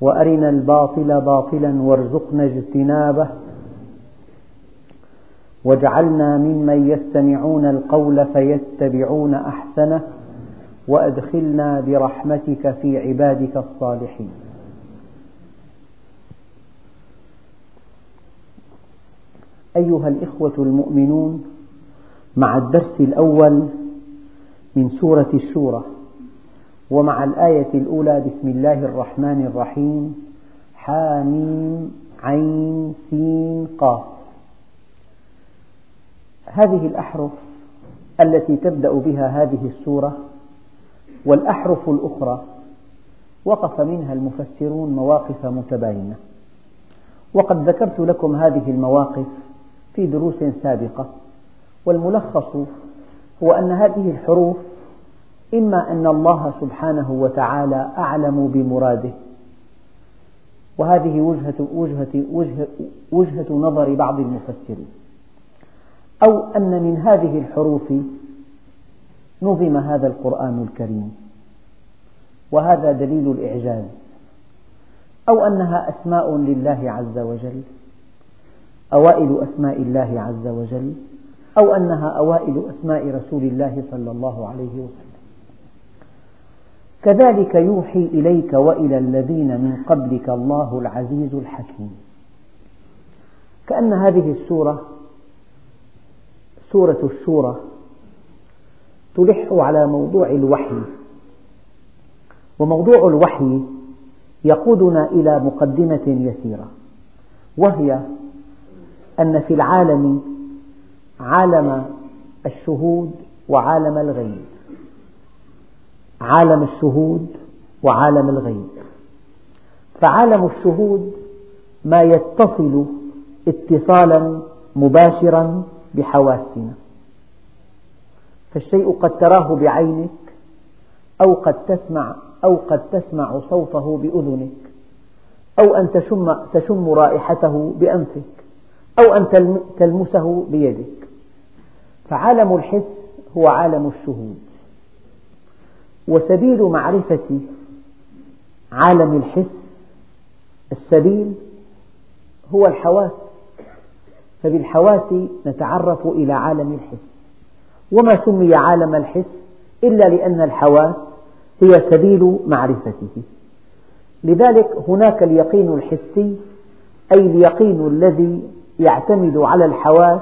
وأرنا الباطل باطلا وارزقنا اجتنابه. واجعلنا ممن يستمعون القول فيتبعون أحسنه وأدخلنا برحمتك في عبادك الصالحين. أيها الإخوة المؤمنون مع الدرس الأول من سورة الشورى ومع الآية الأولى بسم الله الرحمن الرحيم. حاميم عين سين قاف. هذه الأحرف التي تبدأ بها هذه السورة والأحرف الأخرى وقف منها المفسرون مواقف متباينة. وقد ذكرت لكم هذه المواقف في دروس سابقة والملخص هو أن هذه الحروف إما أن الله سبحانه وتعالى أعلم بمراده. وهذه وجهة, وجهة, وجهة, وجهة نظر بعض المفسرين. أو أن من هذه الحروف نظم هذا القرآن الكريم. وهذا دليل الإعجاز. أو أنها أسماء لله عز وجل. أوائل أسماء الله عز وجل. أو أنها أوائل أسماء رسول الله صلى الله عليه وسلم. كذلك يوحي إليك وإلى الذين من قبلك الله العزيز الحكيم. كأن هذه السورة سورة الشورى تلح على موضوع الوحي. وموضوع الوحي يقودنا إلى مقدمة يسيرة وهي أن في العالم عالم الشهود وعالم الغيب. عالم الشهود وعالم الغيب. فعالم الشهود ما يتصل اتصالا مباشرا بحواسنا. فالشيء قد تراه بعينك أو قد تسمع أو قد تسمع صوته بأذنك أو أن تشم, تشم رائحته بأنفك أو أن تلمسه بيدك. فعالم الحس هو عالم الشهود. وسبيل معرفة عالم الحس السبيل هو الحواس. فبالحواس نتعرف إلى عالم الحس. وما سمي عالم الحس إلا لأن الحواس هي سبيل معرفته. لذلك هناك اليقين الحسي أي اليقين الذي يعتمد على الحواس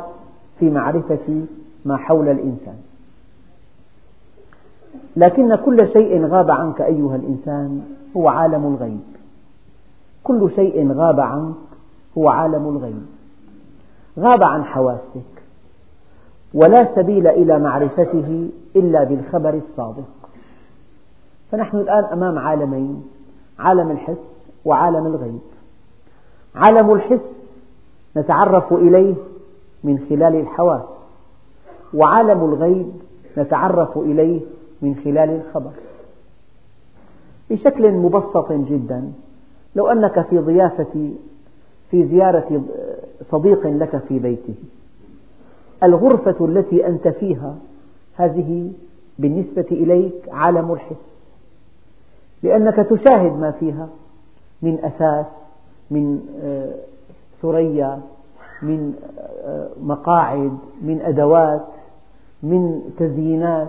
في معرفة ما حول الإنسان. لكن كل شيء غاب عنك أيها الإنسان هو عالم الغيب. كل شيء غاب عنك هو عالم الغيب. غاب عن حواسك ولا سبيل إلى معرفته إلا بالخبر الصادق. فنحن الآن أمام عالمين عالم الحس وعالم الغيب. عالم الحس نتعرف إليه من خلال الحواس وعالم الغيب نتعرف إليه من خلال الخبر. بشكل مبسط جدا لو أنك في ضيافة في زيارة صديق لك في بيته. الغرفة التي أنت فيها هذه بالنسبة إليك عالم الحس. لأنك تشاهد ما فيها من أثاث من ثريا من مقاعد من أدوات من تزيينات.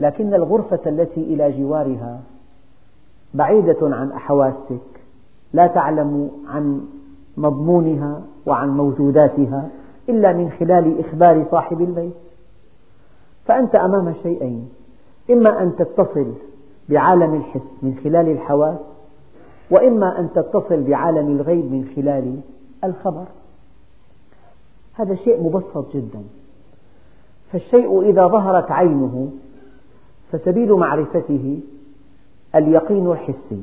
لكن الغرفة التي إلى جوارها بعيدة عن حواسك لا تعلم عن مضمونها وعن موجوداتها إلا من خلال إخبار صاحب البيت. فأنت أمام شيئين إما أن تتصل بعالم الحس من خلال الحواس وإما أن تتصل بعالم الغيب من خلال الخبر. هذا شيء مبسط جدا. فالشيء إذا ظهرت عينه فسبيل معرفته اليقين الحسي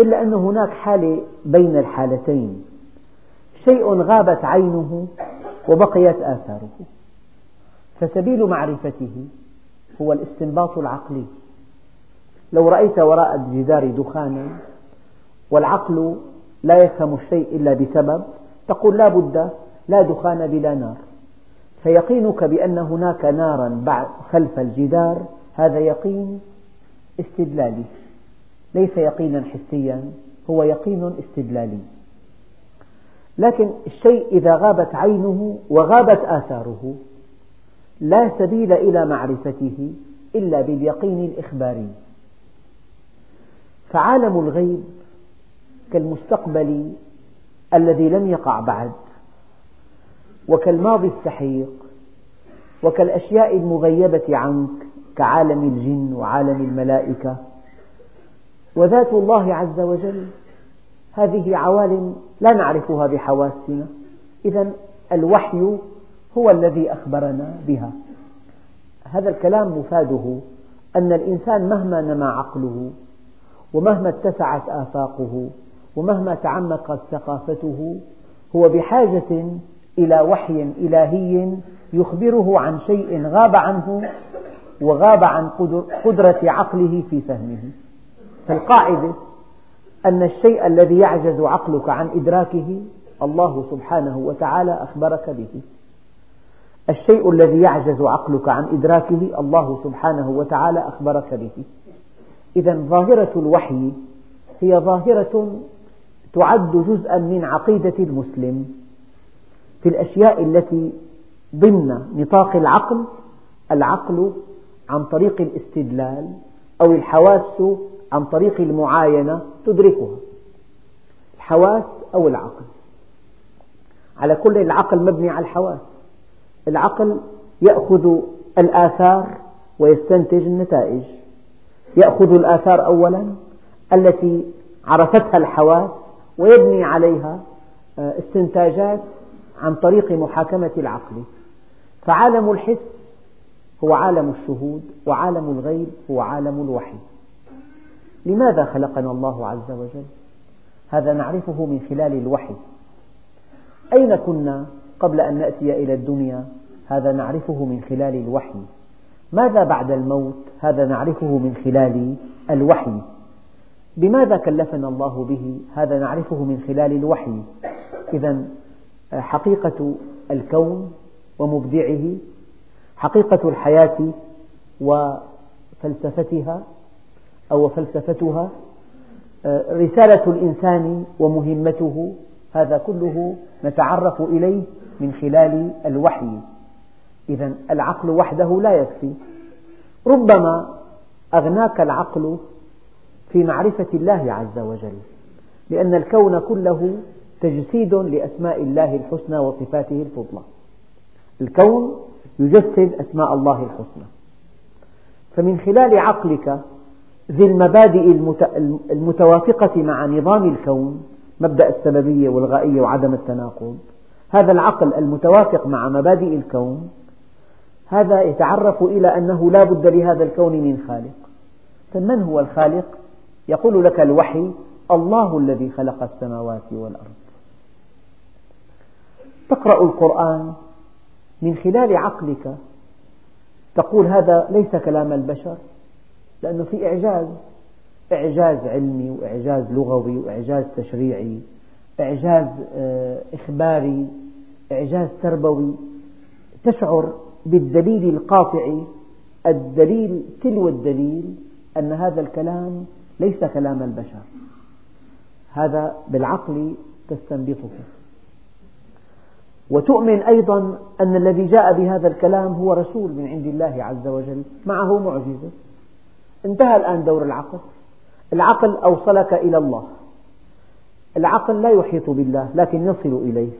إلا أن هناك حالة بين الحالتين. شيء غابت عينه وبقيت آثاره. فسبيل معرفته هو الاستنباط العقلي. لو رأيت وراء الجدار دخانا والعقل لا يفهم الشيء إلا بسبب تقول لا بد لا دخان بلا نار. فيقينك بأن هناك نارا خلف الجدار. هذا يقين استدلالي ليس يقينا حسيا هو يقين استدلالي. لكن الشيء إذا غابت عينه وغابت آثاره لا سبيل إلى معرفته إلا باليقين الإخباري. فعالم الغيب كالمستقبل الذي لم يقع بعد وكالماضي السحيق وكالأشياء المغيبة عنك كعالم الجن وعالم الملائكة. وذات الله عز وجل هذه عوالم لا نعرفها بحواسنا. إذا الوحي هو الذي أخبرنا بها. هذا الكلام مفاده أن الإنسان مهما نمى عقله ومهما اتسعت آفاقه ومهما تعمقت ثقافته هو بحاجة إلى وحي إلهي يخبره عن شيء غاب عنه وغاب عن قدرة عقله في فهمه. فالقاعدة أن الشيء الذي يعجز عقلك عن إدراكه الله سبحانه وتعالى أخبرك به. الشيء الذي يعجز عقلك عن إدراكه الله سبحانه وتعالى أخبرك به. إذا ظاهرة الوحي هي ظاهرة تعد جزءا من عقيدة المسلم. في الأشياء التي ضمن نطاق العقل العقل عن طريق الاستدلال أو الحواس عن طريق المعاينة تدركها. الحواس أو العقل. على كل العقل مبني على الحواس. العقل يأخذ الآثار ويستنتج النتائج. يأخذ الآثار أولا التي عرفتها الحواس ويبني عليها آه، استنتاجات عن طريق محاكمة العقل. فعالم الحس هو عالم الشهود وعالم الغيب هو عالم الوحي. لماذا خلقنا الله عز وجل؟ هذا نعرفه من خلال الوحي. أين كنا قبل أن نأتي إلى الدنيا؟ هذا نعرفه من خلال الوحي. ماذا بعد الموت؟ هذا نعرفه من خلال الوحي. بماذا كلفنا الله به؟ هذا نعرفه من خلال الوحي. إذا حقيقة الكون ومبدعه حقيقة الحياة وفلسفتها أو فلسفتها رسالة الإنسان ومهمته هذا كله نتعرف إليه من خلال الوحي. إذا العقل وحده لا يكفي. ربما أغناك العقل في معرفة الله عز وجل لأن الكون كله تجسيد لأسماء الله الحسنى وصفاته الفضلى. الكون يجسد أسماء الله الحسنى. فمن خلال عقلك ذي المبادئ المتوافقة مع نظام الكون مبدأ السببية والغائية وعدم التناقض هذا العقل المتوافق مع مبادئ الكون هذا يتعرف إلى أنه لا بد لهذا الكون من خالق. من هو الخالق؟ يقول لك الوحي الله الذي خلق السماوات والأرض. تقرأ القرآن من خلال عقلك. تقول هذا ليس كلام البشر لأنه في إعجاز. إعجاز علمي وإعجاز لغوي وإعجاز تشريعي. إعجاز آه، إخباري. إعجاز تربوي. تشعر بالدليل القاطع الدليل تلو الدليل أن هذا الكلام ليس كلام البشر. هذا بالعقل تستنبطه. وتؤمن أيضا أن الذي جاء بهذا الكلام هو رسول من عند الله عز وجل. معه معجزة. انتهى الآن دور العقل. العقل أوصلك إلى الله. العقل لا يحيط بالله لكن يصل إليه.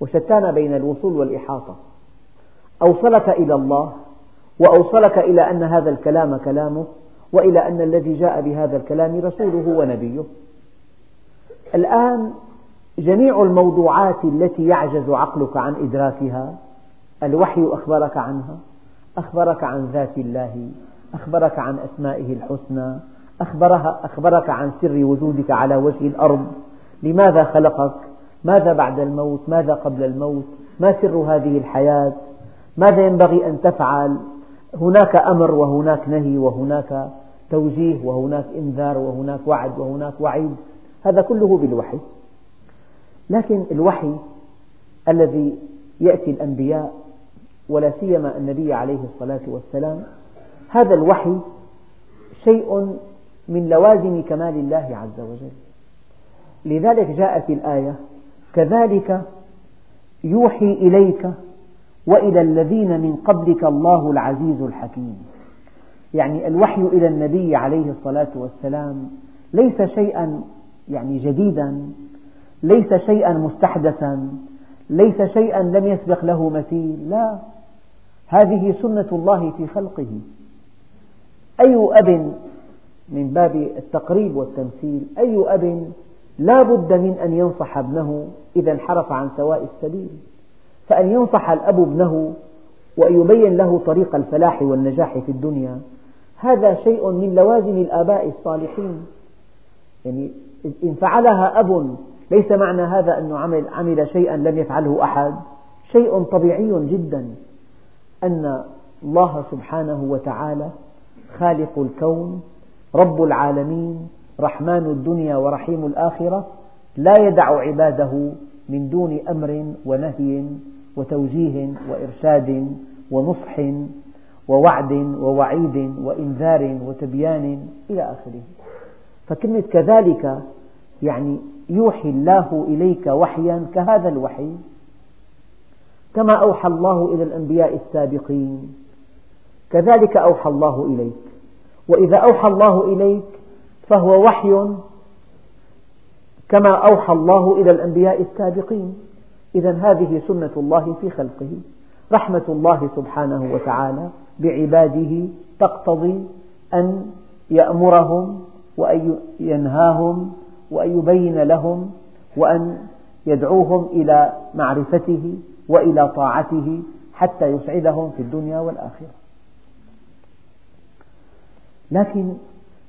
وشتان بين الوصول والإحاطة. أوصلك إلى الله وأوصلك إلى أن هذا الكلام كلامه وإلى أن الذي جاء بهذا الكلام رسوله ونبيه. الآن جميع الموضوعات التي يعجز عقلك عن إدراكها الوحي أخبرك عنها أخبرك عن ذات الله أخبرك عن أسمائه الحسنى أخبرك عن سر وجودك على وجه الأرض. لماذا خلقك؟ ماذا بعد الموت؟ ماذا قبل الموت؟ ما سر هذه الحياة؟ ماذا ينبغي أن تفعل؟ هناك أمر وهناك نهي وهناك توجيه وهناك إنذار وهناك وعد وهناك وعيد هذا كله بالوحي. لكن الوحي الذي يأتي الأنبياء ولا سيما النبي عليه الصلاة والسلام هذا الوحي شيء من لوازم كمال الله عز وجل. لذلك جاءت الآية كذلك يوحي إليك وإلى الذين من قبلك الله العزيز الحكيم. يعني الوحي إلى النبي عليه الصلاة والسلام ليس شيئا يعني جديدا ليس شيئا مستحدثا ليس شيئا لم يسبق له مثيل لا. هذه سنة الله في خلقه. أي أب من باب التقريب والتمثيل أي أب لا بد من أن ينصح ابنه إذا انحرف عن سواء السبيل. فأن ينصح الأب ابنه وأن يبين له طريق الفلاح والنجاح في الدنيا هذا شيء من لوازم الآباء الصالحين. يعني إن فعلها أب ليس معنى هذا أنه عمل, عمل شيئا لم يفعله أحد. شيء طبيعي جدا أن الله سبحانه وتعالى خالق الكون رب العالمين رحمن الدنيا ورحيم الآخرة لا يدع عباده من دون أمر ونهي وتوجيه وإرشاد ونصح ووعد ووعيد وإنذار وتبيان إلى آخره. فكلمة كذلك يعني يوحي الله إليك وحيا كهذا الوحي. كما أوحى الله إلى الأنبياء السابقين. كذلك أوحى الله إليك. وإذا أوحى الله إليك فهو وحي كما أوحى الله إلى الأنبياء السابقين. إذا هذه سنة الله في خلقه. رحمة الله سبحانه وتعالى بعباده تقتضي أن يأمرهم وأن ينهاهم وأن يبين لهم وأن يدعوهم إلى معرفته وإلى طاعته حتى يسعدهم في الدنيا والآخرة. لكن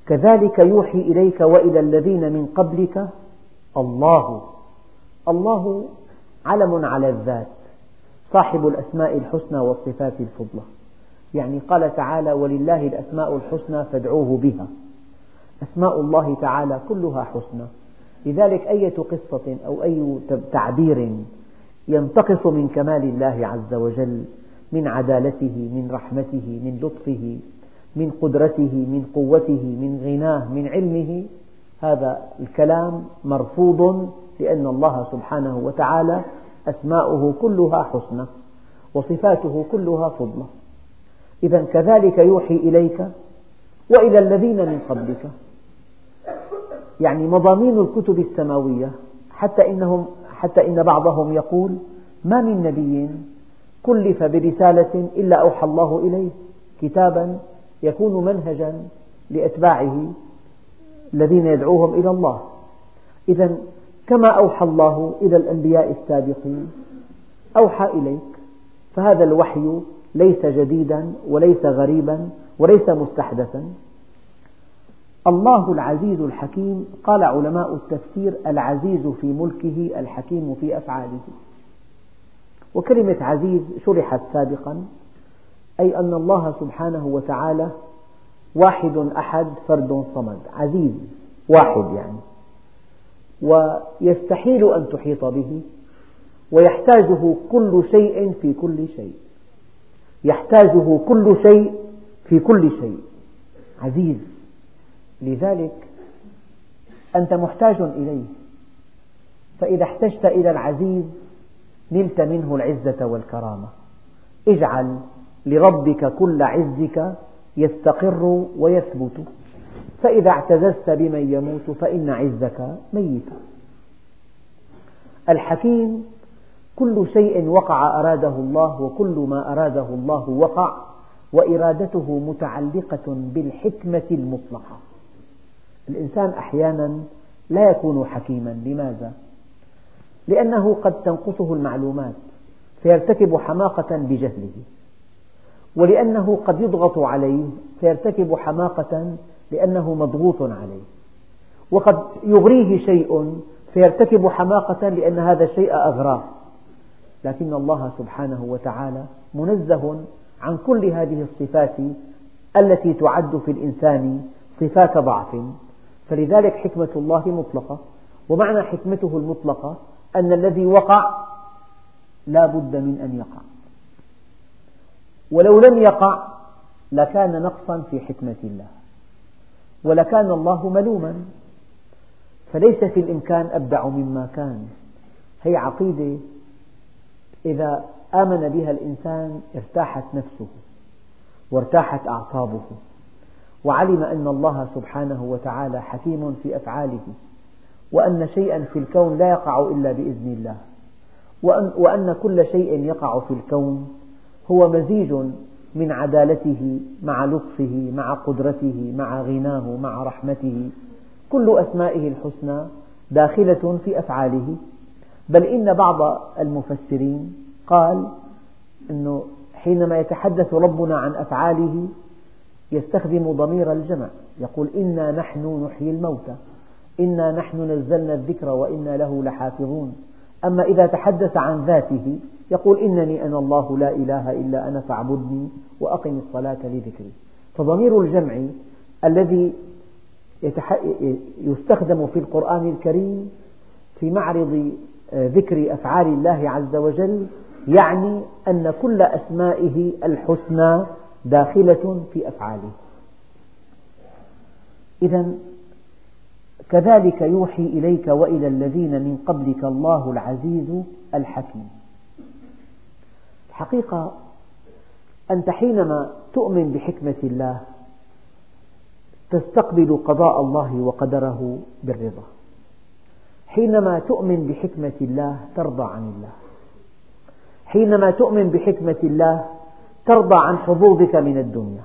كذلك يوحي إليك وإلى الذين من قبلك الله. الله علم على الذات صاحب الأسماء الحسنى والصفات الفضلى. يعني قال تعالى ولله الأسماء الحسنى فادعوه بها. أسماء الله تعالى كلها حسنى. لذلك أية قصة أو أي تعبير ينتقص من كمال الله عز وجل من عدالته من رحمته من لطفه من قدرته من قوته من غناه من علمه. هذا الكلام مرفوض لأن الله سبحانه وتعالى أسماؤه كلها حسنى وصفاته كلها فضلة إذا كذلك يوحي إليك وإلى الذين من قبلك. يعني مضامين الكتب السماوية حتى إنهم حتى إن بعضهم يقول ما من نبي كلف برسالة إلا أوحى الله إليه كتابا يكون منهجا لأتباعه الذين يدعوهم إلى الله. إذا كما أوحى الله إلى الأنبياء السابقين أوحى إليك فهذا الوحي ليس جديدا وليس غريبا وليس مستحدثا. الله العزيز الحكيم قال علماء التفسير العزيز في ملكه الحكيم في أفعاله. وكلمة عزيز شرحت سابقا أي أن الله سبحانه وتعالى واحد أحد فرد صمد. عزيز واحد يعني. ويستحيل أن تحيط به ويحتاجه كل شيء في كل شيء. يحتاجه كل شيء في كل شيء. عزيز. لذلك أنت محتاج إليه. فإذا احتجت إلى العزيز نلت منه العزة والكرامة. اجعل لربك كل عزك يستقر ويثبت. فإذا اعتززت بمن يموت فإن عزك ميت. الحكيم كل شيء وقع أراده الله وكل ما أراده الله وقع وإرادته متعلقة بالحكمة المطلقة. الإنسان أحيانا لا يكون حكيما. لماذا؟ لأنه قد تنقصه المعلومات فيرتكب حماقة بجهله. ولأنه قد يضغط عليه فيرتكب حماقة لأنه مضغوط عليه. وقد يغريه شيء فيرتكب حماقة لأن هذا الشيء أغراه. لكن الله سبحانه وتعالى منزه عن كل هذه الصفات التي تعد في الإنسان صفات ضعف. فلذلك حكمة الله مطلقة. ومعنى حكمته المطلقة أن الذي وقع لا بد من أن يقع. ولو لم يقع لكان نقصا في حكمة الله. ولكان الله ملوما. فليس في الإمكان أبدع مما كان. هي عقيدة إذا آمن بها الإنسان ارتاحت نفسه وارتاحت أعصابه. وعلم أن الله سبحانه وتعالى حكيم في أفعاله وأن شيئا في الكون لا يقع إلا بإذن الله وأن كل شيء يقع في الكون هو مزيج من عدالته مع لطفه مع قدرته مع غناه مع رحمته. كل أسمائه الحسنى داخلة في أفعاله. بل إن بعض المفسرين قال أنه حينما يتحدث ربنا عن أفعاله يستخدم ضمير الجمع. يقول إنا نحن نحيي الموتى. إنا نحن نزلنا الذكر وإنا له لحافظون. أما إذا تحدث عن ذاته يقول إنني أنا الله لا إله إلا أنا فاعبدني وأقم الصلاة لذكري. فضمير الجمع الذي يستخدم في القرآن الكريم في معرض آه، ذكر أفعال الله عز وجل يعني أن كل أسمائه الحسنى داخلة في أفعاله. إذا كذلك يوحي إليك وإلى الذين من قبلك الله العزيز الحكيم. الحقيقة أنت حينما تؤمن بحكمة الله تستقبل قضاء الله وقدره بالرضا. حينما تؤمن بحكمة الله ترضى عن الله. حينما تؤمن بحكمة الله ترضى عن حظوظك من الدنيا.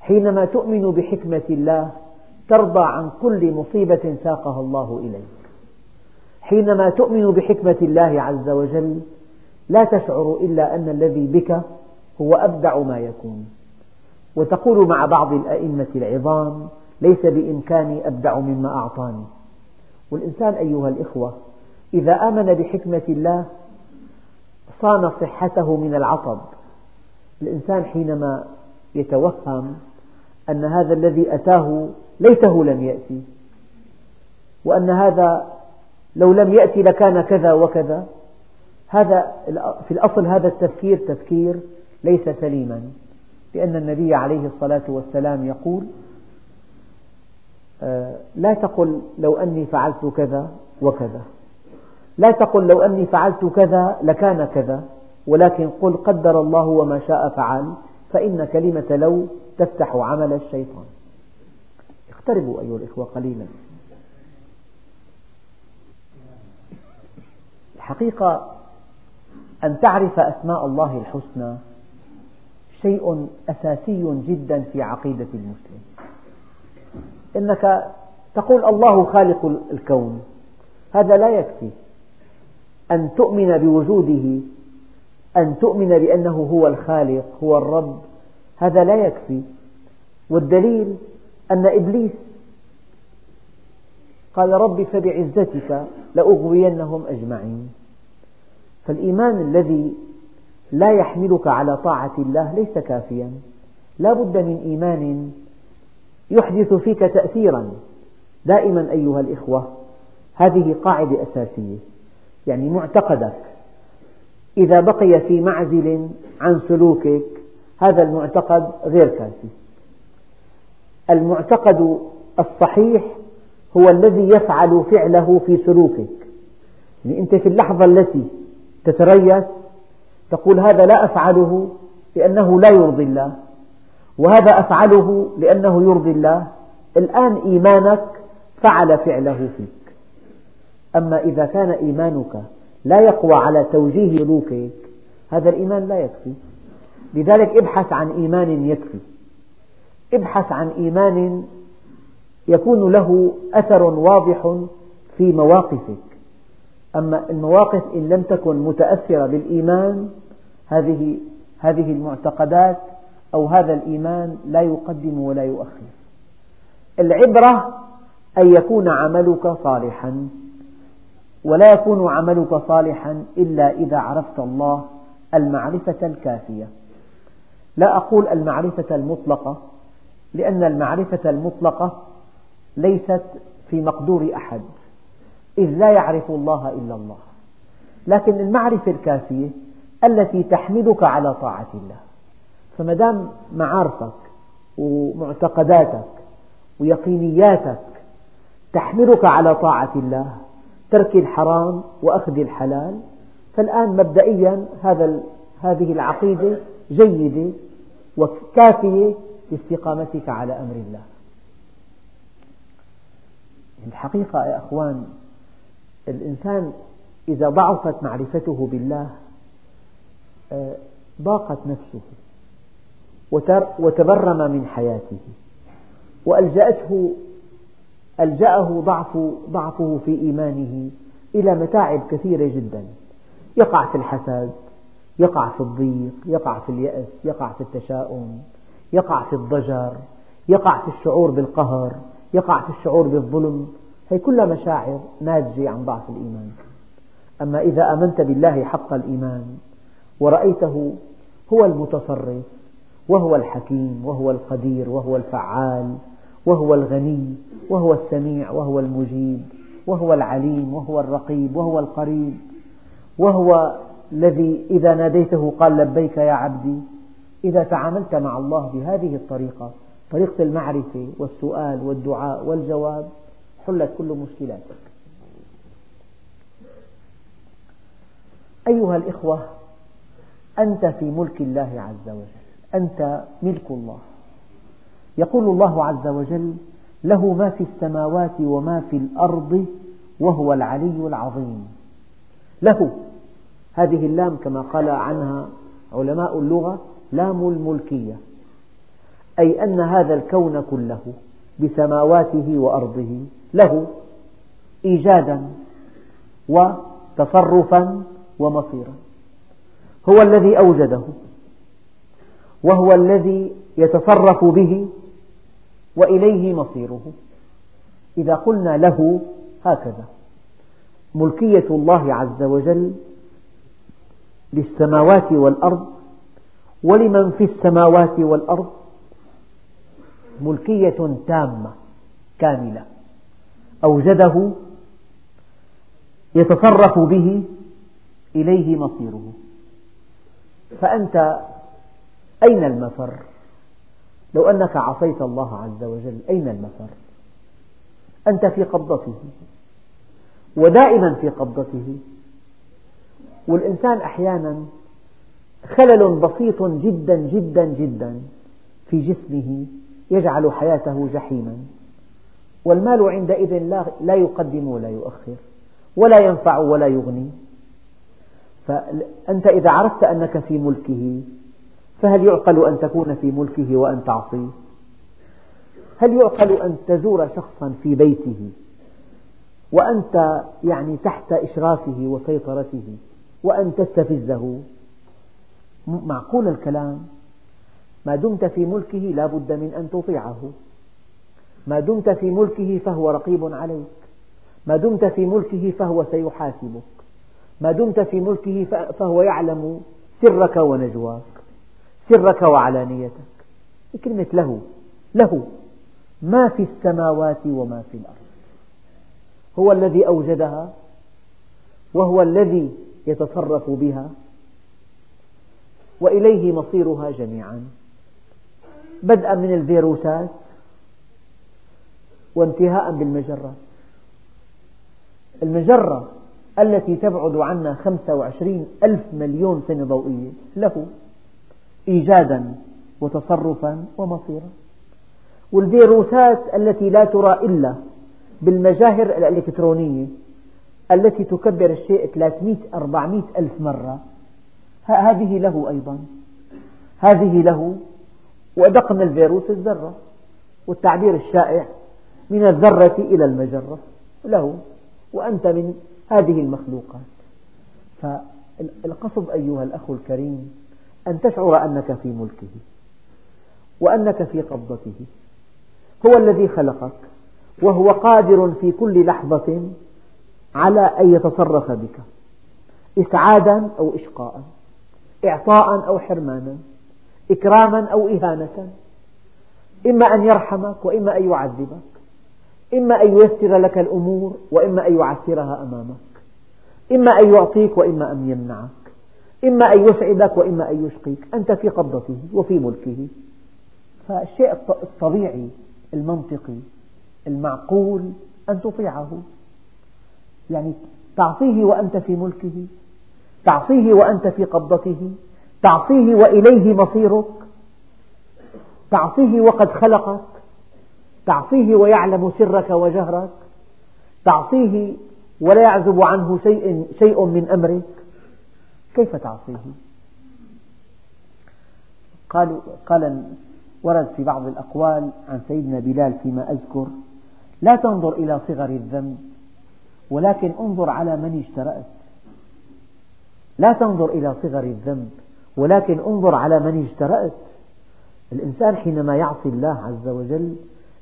حينما تؤمن بحكمة الله ترضى عن كل مصيبة ساقها الله إليك. حينما تؤمن بحكمة الله عز وجل لا تشعر إلا أن الذي بك هو أبدع ما يكون. وتقول مع بعض الأئمة العظام ليس بإمكاني أبدع مما أعطاني. والإنسان أيها الإخوة إذا آمن بحكمة الله صان صحته من العطب. الإنسان حينما يتوهم أن هذا الذي أتاه ليته لم يأتي وأن هذا لو لم يأتي لكان كذا وكذا هذا في الأصل هذا التفكير تفكير ليس سليما لأن النبي عليه الصلاة والسلام يقول آه، لا تقل لو أني فعلت كذا وكذا لا تقل لو أني فعلت كذا لكان كذا. ولكن قل قدر الله وما شاء فعل فإن كلمة لو تفتح عمل الشيطان. اقتربوا أيها الإخوة قليلا. الحقيقة أن تعرف أسماء الله الحسنى شيء أساسي جدا في عقيدة المسلم. إنك تقول الله خالق الكون هذا لا يكفي أن تؤمن بوجوده أن تؤمن بأنه هو الخالق هو الرب. هذا لا يكفي. والدليل أن إبليس قال رب فبعزتك لأغوينهم أجمعين. فالإيمان الذي لا يحملك على طاعة الله ليس كافيا. لا بد من إيمان يحدث فيك تأثيرا دائما أيها الإخوة. هذه قاعدة أساسية يعني معتقدك. إذا بقي في معزل عن سلوكك هذا المعتقد غير كافي. المعتقد الصحيح هو الذي يفعل فعله في سلوكك. يعني أنت في اللحظة التي تتريث تقول هذا لا أفعله لأنه لا يرضي الله وهذا أفعله لأنه يرضي الله. الآن إيمانك فعل فعله فيك. أما إذا كان إيمانك لا يقوى على توجيه سلوكك هذا الإيمان لا يكفي. لذلك ابحث عن إيمان يكفي. ابحث عن إيمان يكون له أثر واضح في مواقفك. أما المواقف إن لم تكن متأثرة بالإيمان هذه هذه المعتقدات أو هذا الإيمان لا يقدم ولا يؤخر. العبرة أن يكون عملك صالحا. ولا يكون عملك صالحا إلا إذا عرفت الله المعرفة الكافية. لا أقول المعرفة المطلقة لأن المعرفة المطلقة ليست في مقدور أحد إذ لا يعرف الله إلا الله. لكن المعرفة الكافية التي تحملك على طاعة الله. فما دام معارفك ومعتقداتك ويقينياتك تحملك على طاعة الله ترك الحرام وأخذ الحلال. فالآن مبدئيا هذا هذه العقيدة جيدة وكافية لاستقامتك على أمر الله. الحقيقة يا أخوان الإنسان إذا ضعفت معرفته بالله آه، ضاقت نفسه وتبرم من حياته وألجأته ألجأه ضعف ضعفه في إيمانه إلى متاعب كثيرة جدا. يقع في الحسد يقع في الضيق يقع في اليأس يقع في التشاؤم يقع في الضجر يقع في الشعور بالقهر يقع في الشعور بالظلم. هي كلها مشاعر ناتجة عن ضعف الإيمان. أما إذا آمنت بالله حق الإيمان ورأيته هو المتصرف وهو الحكيم وهو القدير وهو الفعال وهو الغني وهو السميع وهو المجيب وهو العليم وهو الرقيب وهو القريب وهو الذي إذا ناديته قال لبيك يا عبدي إذا تعاملت مع الله بهذه الطريقة طريقة المعرفة والسؤال والدعاء والجواب حلت كل مشكلاتك. أيها الإخوة أنت في ملك الله عز وجل أنت ملك الله. يقول الله عز وجل له ما في السماوات وما في الأرض وهو العلي العظيم. له هذه اللام كما قال عنها علماء اللغة لام الملكية أي أن هذا الكون كله بسماواته وأرضه له إيجادا وتصرفا ومصيرا. هو الذي أوجده وهو الذي يتصرف به وإليه مصيره. إذا قلنا له هكذا. ملكية الله عز وجل للسماوات والأرض ولمن في السماوات والأرض ملكية تامة كاملة. أوجده يتصرف به إليه مصيره. فأنت أين المفر؟ لو أنك عصيت الله عز وجل أين المفر؟ أنت في قبضته ودائما في قبضته. والإنسان أحيانا خلل بسيط جدا جدا جدا في جسمه يجعل حياته جحيما. والمال عندئذ لا يقدم ولا يؤخر ولا ينفع ولا يغني. فأنت إذا عرفت أنك في ملكه فهل يعقل أن تكون في ملكه وأن تعصيه؟ هل يعقل أن تزور شخصا في بيته وأنت يعني تحت إشرافه وسيطرته وأن تستفزه؟ معقول الكلام. ما دمت في ملكه لا بد من أن تطيعه. ما دمت في ملكه فهو رقيب عليك. ما دمت في ملكه فهو سيحاسبك. ما دمت في ملكه فهو يعلم سرك ونجواك. سرك وعلانيتك. كلمة له له. ما في السماوات وما في الأرض. هو الذي أوجدها وهو الذي يتصرف بها وإليه مصيرها جميعا. بدءا من الفيروسات وانتهاء بالمجرات. المجرة التي تبعد عنا 25 ألف مليون سنة ضوئية له. إيجادا وتصرفا ومصيرا. والفيروسات التي لا ترى إلا بالمجاهر الإلكترونية التي تكبر الشيء 300 400 ألف مرة هذه له أيضا. هذه له وأدق من الفيروس الذرة والتعبير الشائع من الذرة إلى المجرة له وأنت من هذه المخلوقات. فالقصد أيها الأخ الكريم أن تشعر أنك في ملكه وأنك في قبضته. هو الذي خلقك وهو قادر في كل لحظة على أن يتصرف بك إسعادا أو إشقاء إعطاء أو حرمانا إكراما أو إهانة إما أن يرحمك وإما أن يعذبك إما أن ييسر لك الأمور وإما أن يعسرها أمامك إما أن يعطيك وإما أن يمنعك. إما أن يسعدك وإما أن يشقيك. أنت في قبضته وفي ملكه. فالشيء الطبيعي المنطقي المعقول أن تطيعه. يعني تعصيه وأنت في ملكه تعصيه وأنت في قبضته تعصيه وإليه مصيرك تعصيه وقد خلقك تعصيه ويعلم سرك وجهرك تعصيه ولا يعزب عنه شيء, شيء من أمرك. كيف تعصيه؟ قال, قال ورد في بعض الأقوال عن سيدنا بلال فيما أذكر لا تنظر إلى صغر الذنب ولكن انظر على من اجترأت لا تنظر إلى صغر الذنب ولكن انظر على من اجترأت الإنسان حينما يعصي الله عز وجل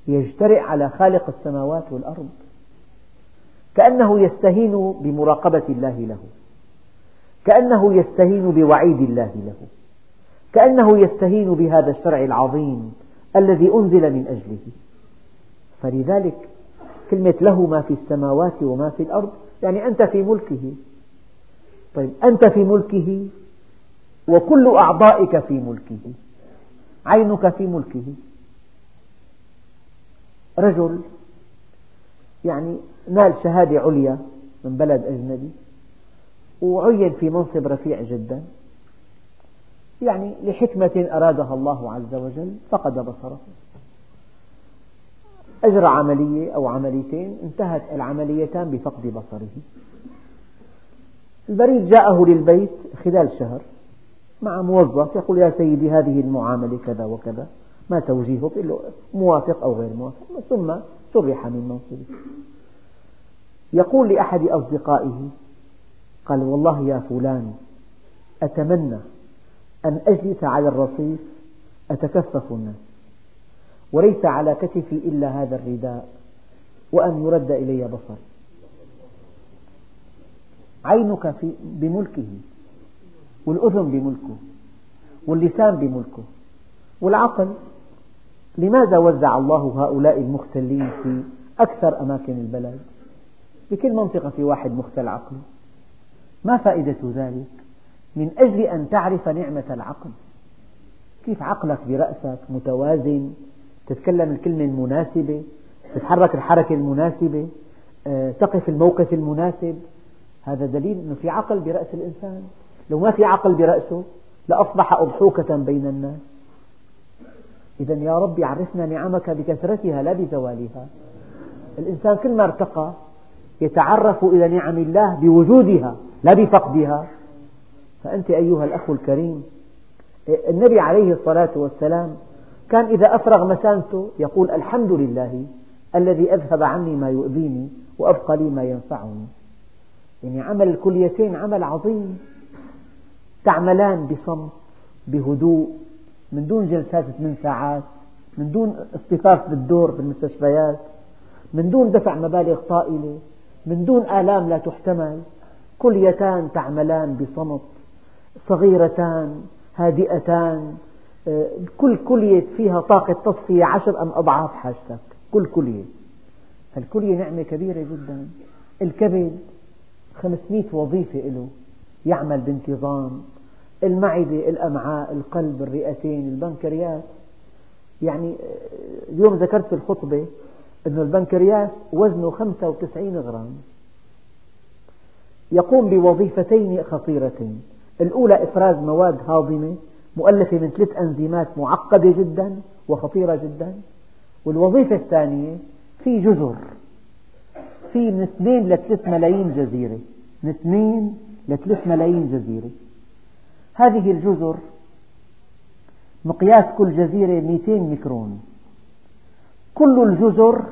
يجترئ على خالق السماوات والأرض كأنه يستهين بمراقبة الله له. كأنه يستهين بوعيد الله له. كأنه يستهين بهذا الشرع العظيم الذي أنزل من أجله. فلذلك كلمة له ما في السماوات وما في الأرض يعني أنت في ملكه. طيب أنت في ملكه وكل أعضائك في ملكه. عينك في ملكه. رجل يعني نال شهادة عليا من بلد أجنبي. وعين في منصب رفيع جدا. يعني لحكمة أرادها الله عز وجل فقد بصره. أجرى عملية أو عمليتين انتهت العمليتان بفقد بصره. البريد جاءه للبيت خلال شهر مع موظف يقول يا سيدي هذه المعاملة كذا وكذا ما توجيهه يقول له موافق أو غير موافق. ثم سرح من منصبه. يقول لأحد أصدقائه قال والله يا فلان أتمنى أن أجلس على الرصيف أتكفف الناس وليس على كتفي إلا هذا الرداء وأن يرد إلي بصري. عينك في بملكه والأذن بملكه واللسان بملكه والعقل. لماذا وزع الله هؤلاء المختلين في أكثر أماكن البلد بكل منطقة في واحد مختل عقله. ما فائدة ذلك؟ من أجل أن تعرف نعمة العقل. كيف عقلك برأسك متوازن؟ تتكلم الكلمة المناسبة؟ تتحرك الحركة المناسبة؟ آه، تقف الموقف المناسب؟ هذا دليل أنه في عقل برأس الإنسان. لو ما في عقل برأسه لأصبح أضحوكة بين الناس. إذا يا رب عرفنا نعمك بكثرتها لا بزوالها. الإنسان كلما ارتقى يتعرف إلى نعم الله بوجودها. لا بفقدها. فأنت أيها الأخ الكريم النبي عليه الصلاة والسلام كان إذا أفرغ مسانته يقول الحمد لله الذي أذهب عني ما يؤذيني وأبقى لي ما ينفعني. يعني عمل الكليتين عمل عظيم. تعملان بصمت بهدوء من دون جلسات ثمان ساعات من دون اصطفاف بالدور بالمستشفيات من دون دفع مبالغ طائلة من دون آلام لا تحتمل. كليتان تعملان بصمت صغيرتان هادئتان آه، كل كلية فيها طاقة تصفية عشر أم أضعاف حاجتك كل كلية. فالكلية نعمة كبيرة جدا. الكبد خمسمئة وظيفة له يعمل بانتظام. المعدة الأمعاء القلب الرئتين البنكرياس. يعني آه، اليوم ذكرت في الخطبة أن البنكرياس وزنه 95 غرام. يقوم بوظيفتين خطيرتين. الأولى إفراز مواد هاضمة مؤلفة من ثلاث أنزيمات معقدة جدا وخطيرة جدا. والوظيفة الثانية في جزر في من 2 ل 3 ملايين جزيرة. من 2 ل 3 ملايين جزيرة. هذه الجزر مقياس كل جزيرة 200 ميكرون. كل الجزر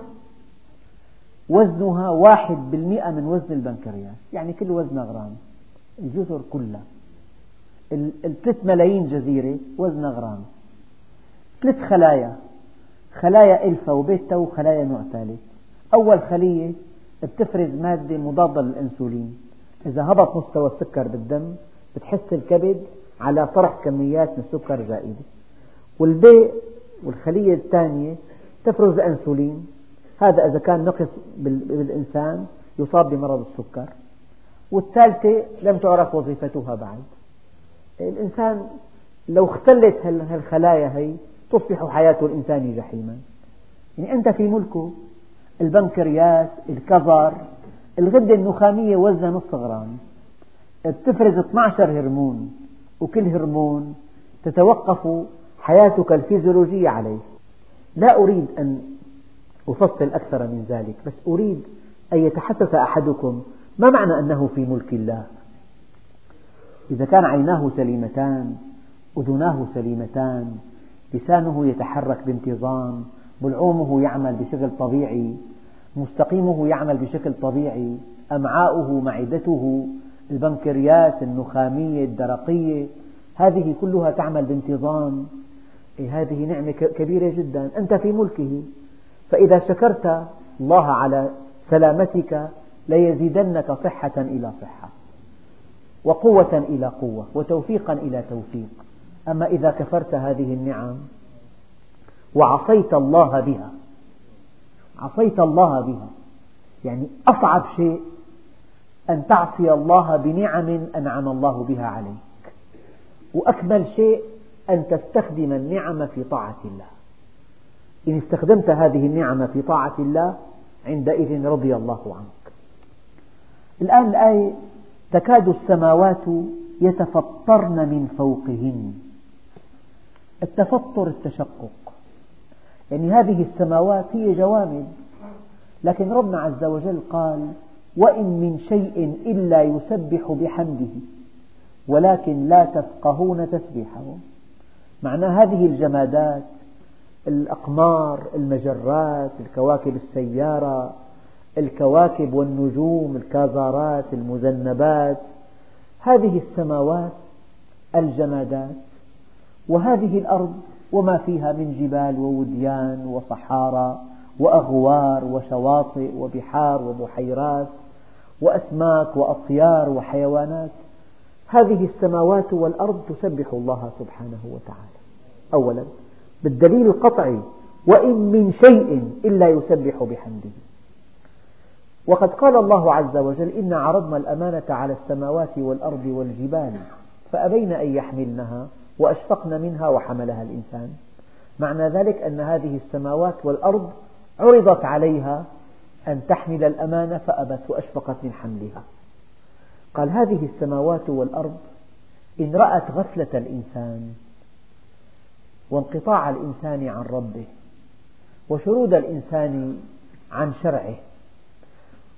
وزنها واحد بالمئة من وزن البنكرياس. يعني كل وزنها غرام. الجزر كلها الثلاث ملايين جزيرة وزنها غرام. ثلاث خلايا. خلايا إلفا وبيتا وخلايا نوع ثالث. أول خلية بتفرز مادة مضادة للأنسولين. إذا هبط مستوى السكر بالدم بتحس الكبد على طرح كميات من السكر زائدة والبي والخلية الثانية تفرز الأنسولين هذا إذا كان نقص بالإنسان يصاب بمرض السكر والثالثة لم تعرف وظيفتها بعد. الإنسان لو اختلت هالخلايا هي تصبح حياة الإنسان جحيما. يعني أنت في ملكه البنكرياس الكظر الغدة النخامية وزنها نصف غرام. تفرز 12 هرمون وكل هرمون تتوقف حياتك الفيزيولوجية عليه. لا أريد أن أفصل أكثر من ذلك بس أريد أن يتحسس أحدكم ما معنى أنه في ملك الله؟ إذا كان عيناه سليمتان أذناه سليمتان لسانه يتحرك بانتظام بلعومه يعمل بشكل طبيعي مستقيمه يعمل بشكل طبيعي أمعاؤه معدته البنكرياس النخامية الدرقية هذه كلها تعمل بانتظام. إيه، هذه نعمة كبيرة جدا. أنت في ملكه. فإذا شكرت الله على سلامتك ليزيدنك صحة إلى صحة وقوة إلى قوة وتوفيقا إلى توفيق. أما إذا كفرت هذه النعم وعصيت الله بها عصيت الله بها يعني أصعب شيء أن تعصي الله بنعم أنعم الله بها عليك. وأكمل شيء أن تستخدم النعم في طاعة الله. إن استخدمت هذه النعم في طاعة الله عندئذ رضي الله عنك. الآن الآية تكاد السماوات يتفطرن من فوقهن. التفطر التشقق. يعني هذه السماوات هي جوامد. لكن ربنا عز وجل قال وإن من شيء إلا يسبح بحمده ولكن لا تفقهون تسبيحهم معنى هذه الجمادات الأقمار المجرات الكواكب السيارة الكواكب والنجوم الكازارات المذنبات. هذه السماوات الجمادات وهذه الأرض وما فيها من جبال ووديان وصحارى وأغوار وشواطئ وبحار وبحيرات وأسماك وأطيار وحيوانات. هذه السماوات والأرض تسبح الله سبحانه وتعالى. أولا. بالدليل القطعي وإن من شيء إلا يسبح بحمده. وقد قال الله عز وجل إنا عرضنا الأمانة على السماوات والأرض والجبال فأبين أن يحملنها وأشفقن منها وحملها الإنسان. معنى ذلك أن هذه السماوات والأرض عرضت عليها أن تحمل الأمانة فأبت وأشفقت من حملها. قال هذه السماوات والأرض إن رأت غفلة الإنسان وانقطاع الإنسان عن ربه وشرود الإنسان عن شرعه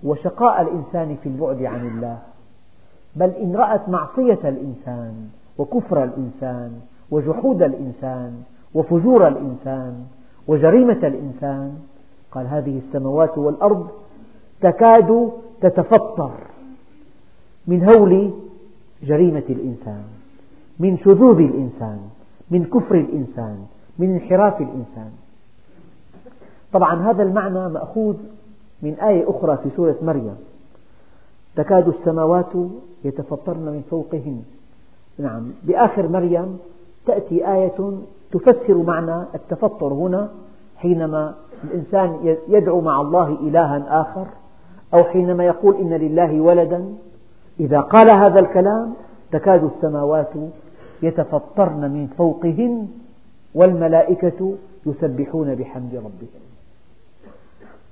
وشقاء الإنسان في البعد عن الله. بل إن رأت معصية الإنسان وكفر الإنسان وجحود الإنسان وفجور الإنسان وجريمة الإنسان قال هذه السماوات والأرض تكاد تتفطر من هول جريمة الإنسان من شذوذ الإنسان. من كفر الإنسان من انحراف الإنسان. طبعا هذا المعنى مأخوذ من آية أخرى في سورة مريم. تكاد السماوات يتفطرن من فوقهن. نعم بآخر مريم تأتي آية تفسر معنى التفطر هنا حينما الإنسان يدعو مع الله إلها آخر أو حينما يقول إن لله ولدا. إذا قال هذا الكلام تكاد السماوات يتفطرن من فوقهن والملائكة يسبحون بحمد ربهم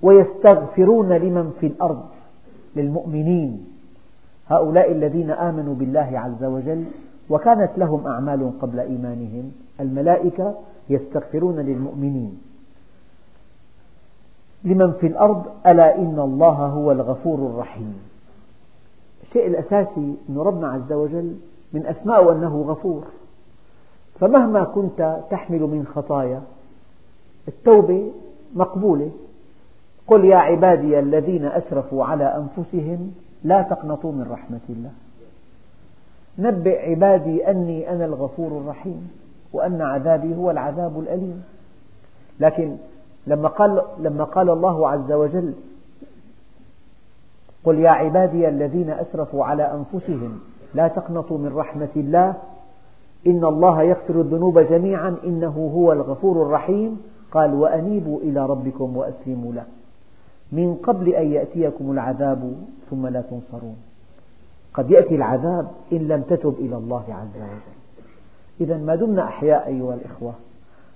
ويستغفرون لمن في الأرض للمؤمنين هؤلاء الذين آمنوا بالله عز وجل وكانت لهم أعمال قبل إيمانهم الملائكة يستغفرون للمؤمنين لمن في الأرض ألا إن الله هو الغفور الرحيم الشيء الأساسي أن ربنا عز وجل من أسماءه أنه غفور. فمهما كنت تحمل من خطايا التوبة مقبولة. قل يا عبادي الذين أسرفوا على أنفسهم لا تقنطوا من رحمة الله. نبئ عبادي أني أنا الغفور الرحيم وأن عذابي هو العذاب الأليم. لكن لما قال, لما قال الله عز وجل قل يا عبادي الذين أسرفوا على أنفسهم لا تقنطوا من رحمة الله. إن الله يغفر الذنوب جميعا. إنه هو الغفور الرحيم. قال وأنيبوا إلى ربكم وأسلموا له. من قبل أن يأتيكم العذاب ثم لا تنصرون. قد يأتي العذاب إن لم تتب إلى الله عز وجل. إذا ما دمنا أحياء أيها الإخوة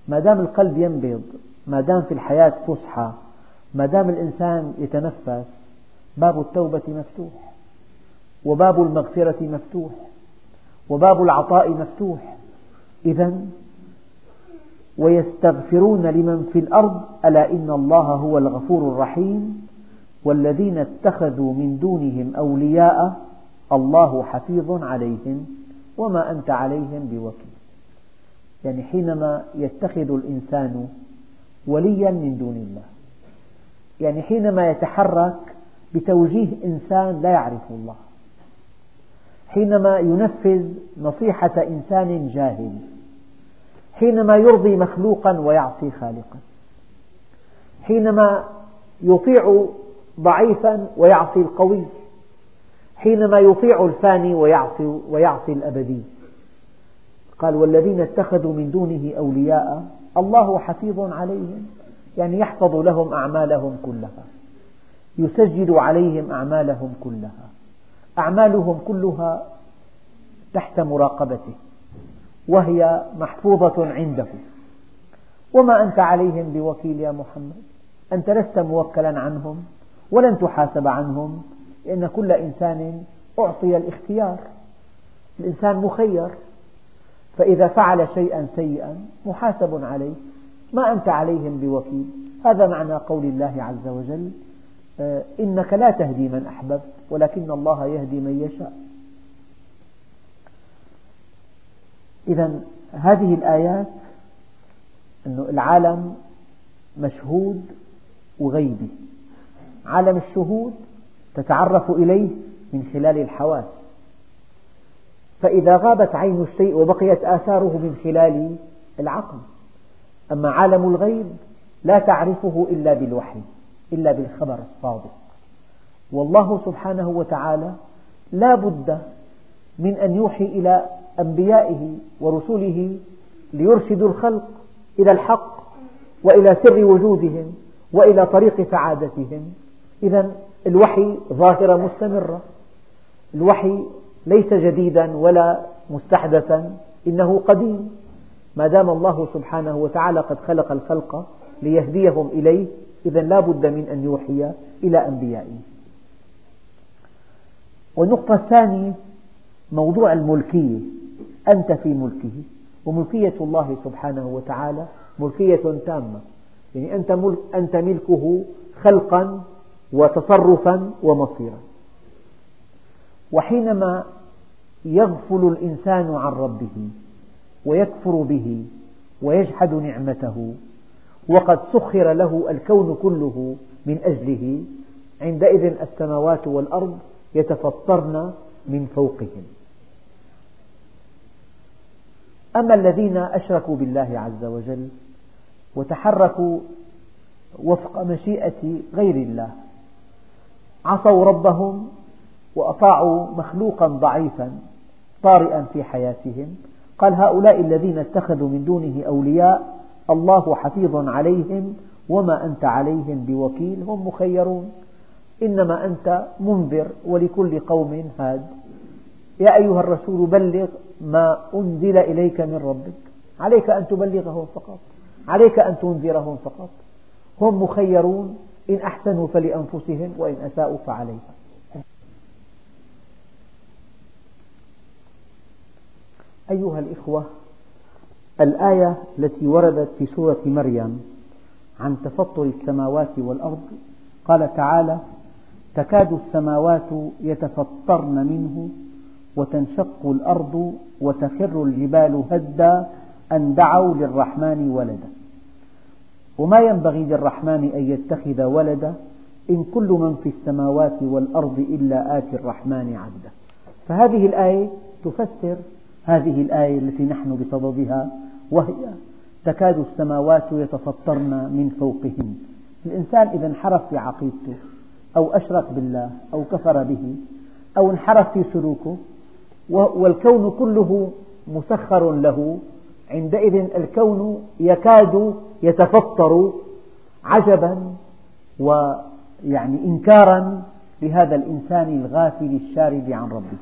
ما دام القلب ينبض ما دام في الحياة فسحة ما دام الإنسان يتنفس باب التوبة مفتوح. وباب المغفرة مفتوح. وباب العطاء مفتوح. إذا ويستغفرون لمن في الأرض ألا إن الله هو الغفور الرحيم؟ والذين اتخذوا من دونهم أولياء الله حفيظ عليهم وما أنت عليهم بوكيل. يعني حينما يتخذ الإنسان وليا من دون الله يعني حينما يتحرك بتوجيه إنسان لا يعرف الله. حينما ينفذ نصيحة إنسان جاهل حينما يرضي مخلوقا ويعصي خالقا حينما يطيع ضعيفا ويعصي القوي حينما يطيع الفاني ويعصي, ويعصي الأبدي. قال والذين اتخذوا من دونه أولياء الله حفيظ عليهم يعني يحفظ لهم أعمالهم كلها يسجل عليهم أعمالهم كلها. أعمالهم كلها تحت مراقبته وهي محفوظة عنده. وما أنت عليهم بوكيل يا محمد أنت لست موكلا عنهم ولن تحاسب عنهم لأن كل إنسان أعطي الاختيار الإنسان مخير. فإذا فعل شيئا سيئا محاسب عليه. ما أنت عليهم بوكيل؟ هذا معنى قول الله عز وجل آه، إنك لا تهدي من أحببت. ولكن الله يهدي من يشاء. إذا هذه الآيات أن العالم مشهود وغيبي. عالم الشهود تتعرف إليه من خلال الحواس. فإذا غابت عين الشيء وبقيت آثاره من خلال العقل. أما عالم الغيب لا تعرفه إلا بالوحي إلا بالخبر الصادق. والله سبحانه وتعالى لا بد من أن يوحي إلى أنبيائه ورسله ليرشدوا الخلق إلى الحق وإلى سر وجودهم وإلى طريق سعادتهم. إذا الوحي ظاهرة مستمرة. الوحي ليس جديدا ولا مستحدثا. إنه قديم. ما دام الله سبحانه وتعالى قد خلق الخلق ليهديهم إليه إذا لا بد من أن يوحي إلى أنبيائه. والنقطة الثانية موضوع الملكية. أنت في ملكه وملكية الله سبحانه وتعالى ملكية تامة. يعني أنت, ملك أنت ملكه خلقا وتصرفا ومصيرا. وحينما يغفل الإنسان عن ربه ويكفر به ويجحد نعمته وقد سخر له الكون كله من أجله عندئذ السماوات والأرض يتفطرن من فوقهم. أما الذين أشركوا بالله عز وجل وتحركوا وفق مشيئة غير الله عصوا ربهم وأطاعوا مخلوقا ضعيفا طارئا في حياتهم قال هؤلاء الذين اتخذوا من دونه أولياء الله حفيظ عليهم وما أنت عليهم بوكيل هم مخيرون. إنما أنت منذر ولكل قوم هاد. يا أيها الرسول بلغ ما أنزل إليك من ربك. عليك أن تبلغهم فقط. عليك أن تنذرهم فقط. هم مخيرون. إن أحسنوا فلأنفسهم وإن أساءوا فعليها. أيها الإخوة الآية التي وردت في سورة مريم عن تفطر السماوات والأرض قال تعالى تكاد السماوات يتفطرن منه وتنشق الأرض وتخر الجبال هدا أن دعوا للرحمن ولدا. وما ينبغي للرحمن أن يتخذ ولدا إن كل من في السماوات والأرض إلا آتي الرحمن عبدا فهذه الآية تفسر هذه الآية التي نحن بصددها وهي تكاد السماوات يتفطرن من فوقهن. الإنسان إذا انحرف في عقيدته أو أشرك بالله أو كفر به أو انحرف في سلوكه والكون كله مسخر له. عندئذ الكون يكاد يتفطر عجبا ويعني إنكارا لهذا الإنسان الغافل الشارد عن ربه.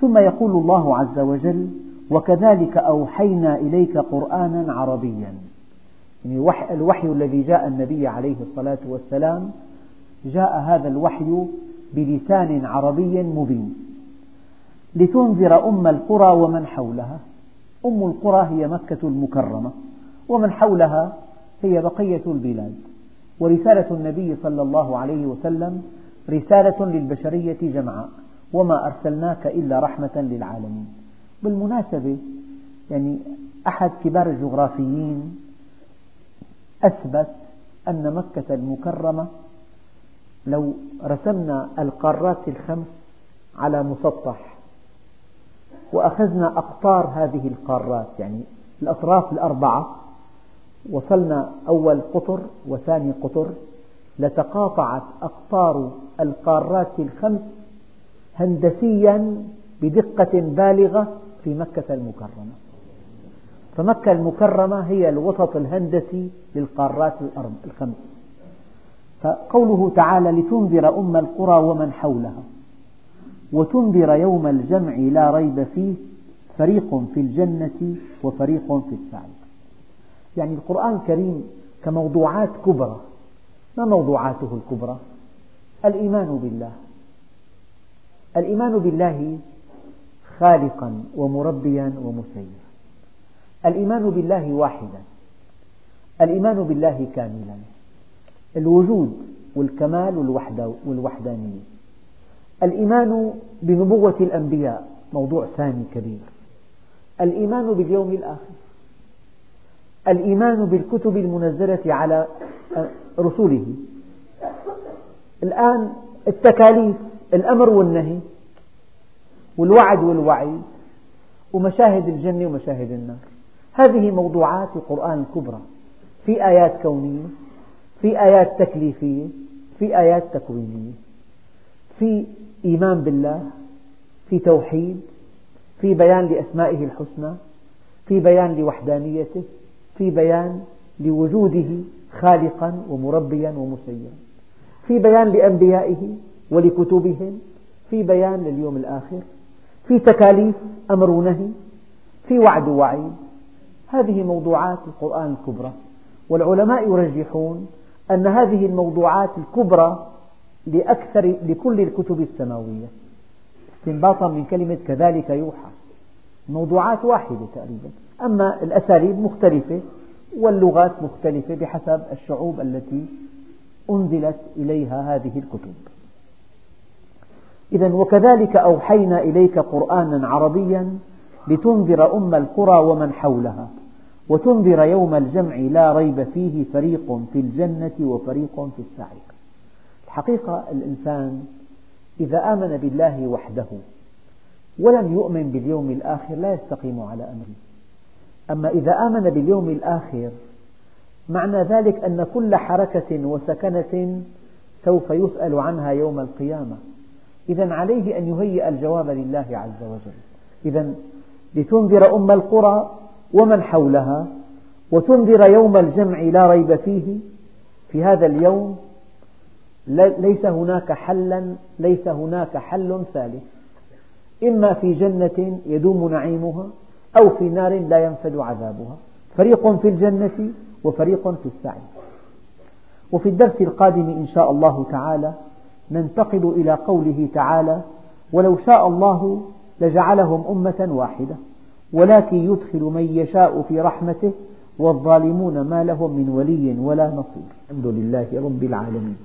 ثم يقول الله عز وجل وكذلك أوحينا إليك قرآنا عربيا الوحي الذي جاء النبي عليه الصلاة والسلام جاء هذا الوحي بلسان عربي مبين. لتنذر أم القرى ومن حولها. أم القرى هي مكة المكرمة ومن حولها هي بقية البلاد. ورسالة النبي صلى الله عليه وسلم رسالة للبشرية جمعاء وما أرسلناك إلا رحمة للعالمين. بالمناسبة يعني أحد كبار الجغرافيين أثبت أن مكة المكرمة لو رسمنا القارات الخمس على مسطح وأخذنا أقطار هذه القارات يعني الأطراف الأربعة وصلنا أول قطر وثاني قطر لتقاطعت أقطار القارات الخمس هندسيا بدقة بالغة في مكة المكرمة. فمكة المكرمة هي الوسط الهندسي للقارات الخمس. فقوله تعالى لتنذر أم القرى ومن حولها وتنذر يوم الجمع لا ريب فيه فريق في الجنة وفريق في السعير يعني القرآن الكريم كموضوعات كبرى. ما موضوعاته الكبرى؟ الإيمان بالله. الإيمان بالله خالقا ومربيا ومسيرا. الإيمان بالله واحدا. الإيمان بالله كاملا. الوجود والكمال والوحدانية. الإيمان بنبوة الأنبياء موضوع ثاني كبير. الإيمان باليوم الآخر. الإيمان بالكتب المنزلة على رسله الآن التكاليف الأمر والنهي. والوعد والوعيد ومشاهد الجنة ومشاهد النار. هذه موضوعات القرآن الكبرى. في آيات كونية في آيات تكليفية في آيات تكوينية. في إيمان بالله في توحيد في بيان لأسمائه الحسنى في بيان لوحدانيته في بيان لوجوده خالقا ومربيا ومسيرا. في بيان لأنبيائه ولكتبهم في بيان لليوم الآخر. في تكاليف أمر ونهي في وعد ووعيد. هذه موضوعات القرآن الكبرى. والعلماء يرجحون أن هذه الموضوعات الكبرى لأكثر لكل الكتب السماوية. استنباطا من كلمة كذلك يوحى. موضوعات واحدة تقريبا. أما الأساليب مختلفة واللغات مختلفة بحسب الشعوب التي أنزلت إليها هذه الكتب. إذا وكذلك أوحينا إليك قرآنا عربيا لتنذر أم القرى ومن حولها وتنذر يوم الجمع لا ريب فيه فريق في الجنة وفريق في السعير. الحقيقة الإنسان إذا آمن بالله وحده ولم يؤمن باليوم الآخر لا يستقيم على أمره. أما إذا آمن باليوم الآخر معنى ذلك أن كل حركة وسكنة سوف يسأل عنها يوم القيامة. إذا عليه أن يهيئ الجواب لله عز وجل. إذا لتنذر أم القرى ومن حولها وتنذر يوم الجمع لا ريب فيه. في هذا اليوم ليس هناك حلا ليس هناك حل ثالث. إما في جنة يدوم نعيمها أو في نار لا ينفد عذابها. فريق في الجنة وفريق في السعي وفي الدرس القادم إن شاء الله تعالى ننتقل إلى قوله تعالى ولو شاء الله لجعلهم أمة واحدة ولكن يدخل من يشاء في رحمته والظالمون ما لهم من ولي ولا نصير. الحمد لله رب العالمين.